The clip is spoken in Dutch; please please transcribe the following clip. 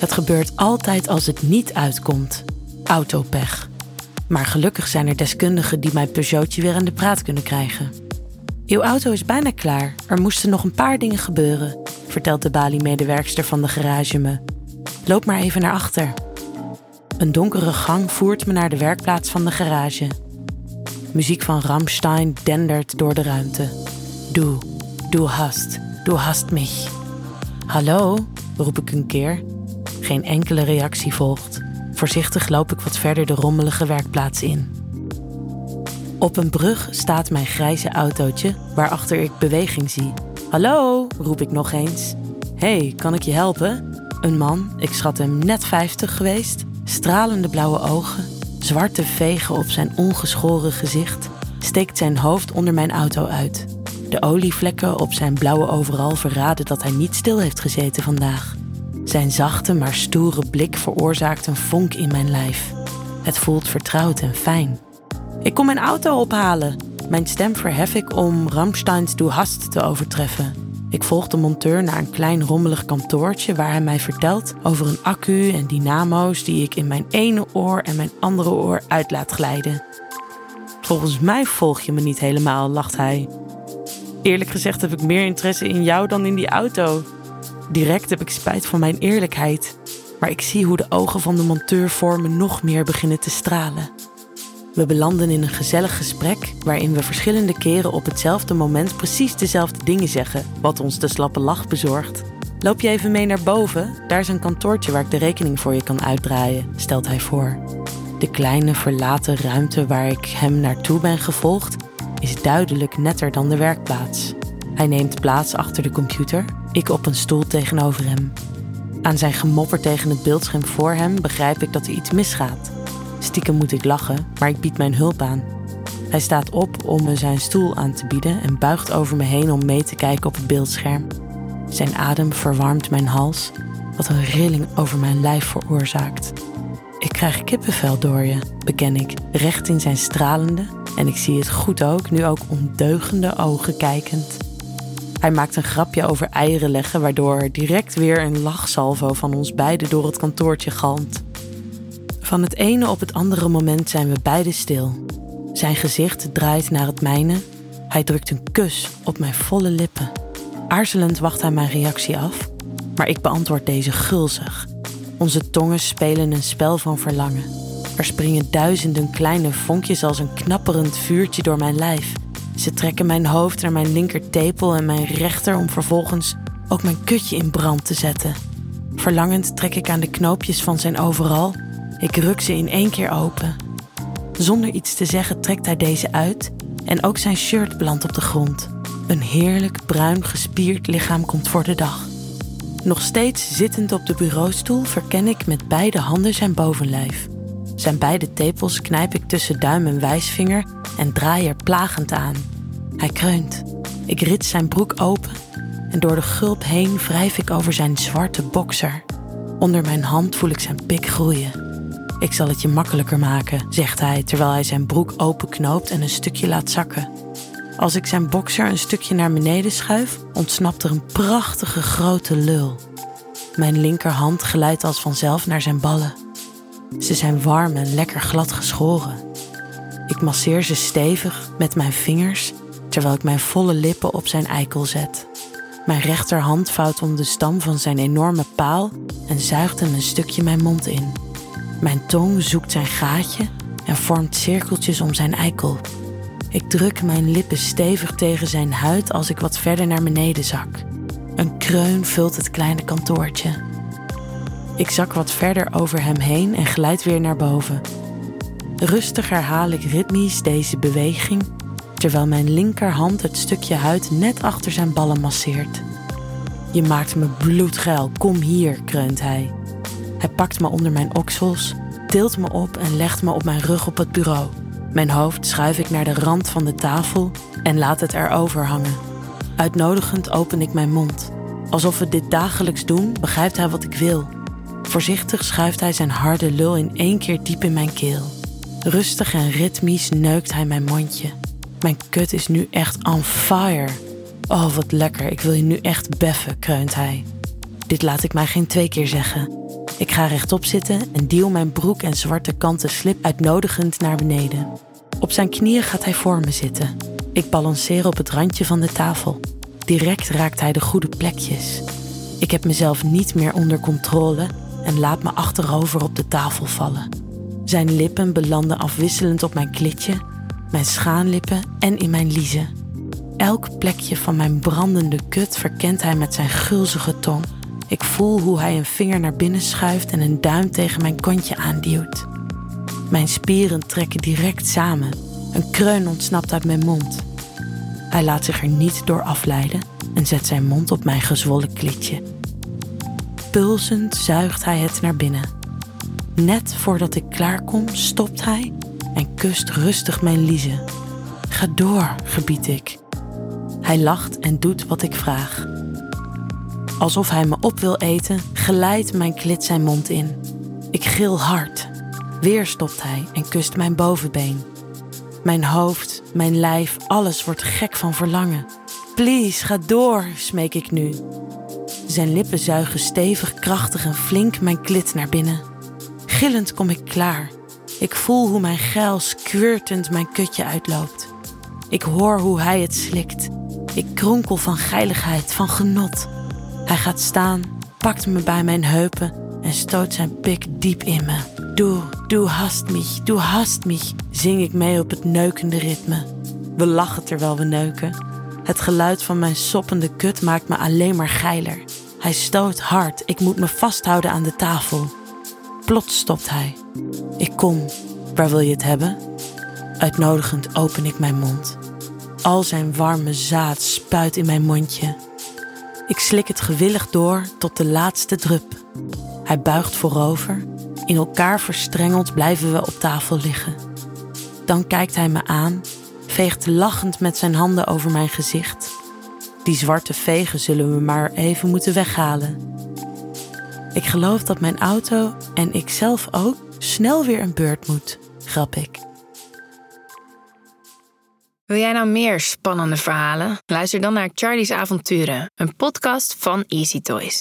Het gebeurt altijd als het niet uitkomt. Autopech. Maar gelukkig zijn er deskundigen die mijn Peugeotje weer aan de praat kunnen krijgen. Uw auto is bijna klaar. Er moesten nog een paar dingen gebeuren, vertelt de Bali-medewerkster van de garage me. Loop maar even naar achter. Een donkere gang voert me naar de werkplaats van de garage. Muziek van Rammstein dendert door de ruimte. Du, du hast, du hast mich. Hallo, roep ik een keer. Geen enkele reactie volgt. Voorzichtig loop ik wat verder de rommelige werkplaats in. Op een brug staat mijn grijze autootje, waarachter ik beweging zie. Hallo, roep ik nog eens. hey, kan ik je helpen? Een man, ik schat hem net 50 geweest, stralende blauwe ogen, zwarte vegen op zijn ongeschoren gezicht, steekt zijn hoofd onder mijn auto uit. De olievlekken op zijn blauwe overal verraden dat hij niet stil heeft gezeten vandaag. Zijn zachte maar stoere blik veroorzaakt een vonk in mijn lijf. Het voelt vertrouwd en fijn. Ik kom mijn auto ophalen. Mijn stem verhef ik om Ramsteins Du Hast te overtreffen. Ik volg de monteur naar een klein rommelig kantoortje waar hij mij vertelt over een accu en dynamo's die ik in mijn ene oor en mijn andere oor uit laat glijden. Volgens mij volg je me niet helemaal, lacht hij. Eerlijk gezegd heb ik meer interesse in jou dan in die auto. Direct heb ik spijt van mijn eerlijkheid, maar ik zie hoe de ogen van de monteur voor me nog meer beginnen te stralen. We belanden in een gezellig gesprek waarin we verschillende keren op hetzelfde moment precies dezelfde dingen zeggen, wat ons de slappe lach bezorgt. Loop je even mee naar boven? Daar is een kantoortje waar ik de rekening voor je kan uitdraaien, stelt hij voor. De kleine verlaten ruimte waar ik hem naartoe ben gevolgd is duidelijk netter dan de werkplaats. Hij neemt plaats achter de computer, ik op een stoel tegenover hem. Aan zijn gemopper tegen het beeldscherm voor hem begrijp ik dat er iets misgaat. Stiekem moet ik lachen, maar ik bied mijn hulp aan. Hij staat op om me zijn stoel aan te bieden en buigt over me heen om mee te kijken op het beeldscherm. Zijn adem verwarmt mijn hals, wat een rilling over mijn lijf veroorzaakt. Ik krijg kippenvel door je, beken ik, recht in zijn stralende, en ik zie het goed ook, nu ook ondeugende ogen kijkend. Hij maakt een grapje over eieren leggen, waardoor direct weer een lachsalvo van ons beiden door het kantoortje galmt. Van het ene op het andere moment zijn we beiden stil. Zijn gezicht draait naar het mijne. Hij drukt een kus op mijn volle lippen. Aarzelend wacht hij mijn reactie af, maar ik beantwoord deze gulzig. Onze tongen spelen een spel van verlangen. Er springen duizenden kleine vonkjes als een knapperend vuurtje door mijn lijf. Ze trekken mijn hoofd naar mijn linkertepel en mijn rechter om vervolgens ook mijn kutje in brand te zetten. Verlangend trek ik aan de knoopjes van zijn overal ik ruk ze in één keer open. Zonder iets te zeggen trekt hij deze uit en ook zijn shirt belandt op de grond. Een heerlijk bruin gespierd lichaam komt voor de dag. Nog steeds zittend op de bureaustoel verken ik met beide handen zijn bovenlijf. Zijn beide tepels knijp ik tussen duim en wijsvinger en draai er plagend aan. Hij kreunt. Ik rits zijn broek open en door de gulp heen wrijf ik over zijn zwarte bokser. Onder mijn hand voel ik zijn pik groeien. Ik zal het je makkelijker maken, zegt hij terwijl hij zijn broek openknoopt en een stukje laat zakken. Als ik zijn bokser een stukje naar beneden schuif, ontsnapt er een prachtige grote lul. Mijn linkerhand glijdt als vanzelf naar zijn ballen. Ze zijn warm en lekker glad geschoren. Ik masseer ze stevig met mijn vingers terwijl ik mijn volle lippen op zijn eikel zet. Mijn rechterhand vouwt om de stam van zijn enorme paal en zuigt hem een stukje mijn mond in. Mijn tong zoekt zijn gaatje en vormt cirkeltjes om zijn eikel. Ik druk mijn lippen stevig tegen zijn huid als ik wat verder naar beneden zak. Een kreun vult het kleine kantoortje. Ik zak wat verder over hem heen en glijd weer naar boven. Rustig herhaal ik ritmisch deze beweging terwijl mijn linkerhand het stukje huid net achter zijn ballen masseert. Je maakt me bloedgeil, kom hier, kreunt hij. Hij pakt me onder mijn oksels, tilt me op en legt me op mijn rug op het bureau. Mijn hoofd schuif ik naar de rand van de tafel en laat het erover hangen. Uitnodigend open ik mijn mond. Alsof we dit dagelijks doen, begrijpt hij wat ik wil. Voorzichtig schuift hij zijn harde lul in één keer diep in mijn keel. Rustig en ritmisch neukt hij mijn mondje. Mijn kut is nu echt on fire. Oh, wat lekker, ik wil je nu echt beffen, kreunt hij. Dit laat ik mij geen twee keer zeggen. Ik ga rechtop zitten en duw mijn broek en zwarte kanten slip uitnodigend naar beneden. Op zijn knieën gaat hij voor me zitten. Ik balanceer op het randje van de tafel. Direct raakt hij de goede plekjes. Ik heb mezelf niet meer onder controle en laat me achterover op de tafel vallen. Zijn lippen belanden afwisselend op mijn klitje, mijn schaanlippen en in mijn liezen. Elk plekje van mijn brandende kut verkent hij met zijn gulzige tong. Ik voel hoe hij een vinger naar binnen schuift en een duim tegen mijn kontje aanduwt. Mijn spieren trekken direct samen. Een kreun ontsnapt uit mijn mond. Hij laat zich er niet door afleiden en zet zijn mond op mijn gezwollen klitje. Pulsend zuigt hij het naar binnen. Net voordat ik klaarkom, stopt hij en kust rustig mijn liezen. Ga door, gebied ik. Hij lacht en doet wat ik vraag. Alsof hij me op wil eten, glijdt mijn klit zijn mond in. Ik gil hard. Weer stopt hij en kust mijn bovenbeen. Mijn hoofd, mijn lijf, alles wordt gek van verlangen. Please, ga door, smeek ik nu. Zijn lippen zuigen stevig, krachtig en flink mijn klit naar binnen. Gillend kom ik klaar. Ik voel hoe mijn geil squirtend mijn kutje uitloopt. Ik hoor hoe hij het slikt. Ik kronkel van geiligheid, van genot. Hij gaat staan, pakt me bij mijn heupen en stoot zijn pik diep in me. Du, du hast mich, du hast mich, zing ik mee op het neukende ritme. We lachen terwijl we neuken. Het geluid van mijn soppende kut maakt me alleen maar geiler. Hij stoot hard, ik moet me vasthouden aan de tafel. Plots stopt hij. Ik kom. Waar wil je het hebben? Uitnodigend open ik mijn mond. Al zijn warme zaad spuit in mijn mondje. Ik slik het gewillig door tot de laatste drup. Hij buigt voorover. In elkaar verstrengeld blijven we op tafel liggen. Dan kijkt hij me aan, veegt lachend met zijn handen over mijn gezicht. Die zwarte vegen zullen we maar even moeten weghalen. Ik geloof dat mijn auto en ik zelf ook snel weer een beurt moet, grap ik. Wil jij nou meer spannende verhalen? Luister dan naar Charlie's Avonturen, een podcast van Easy Toys.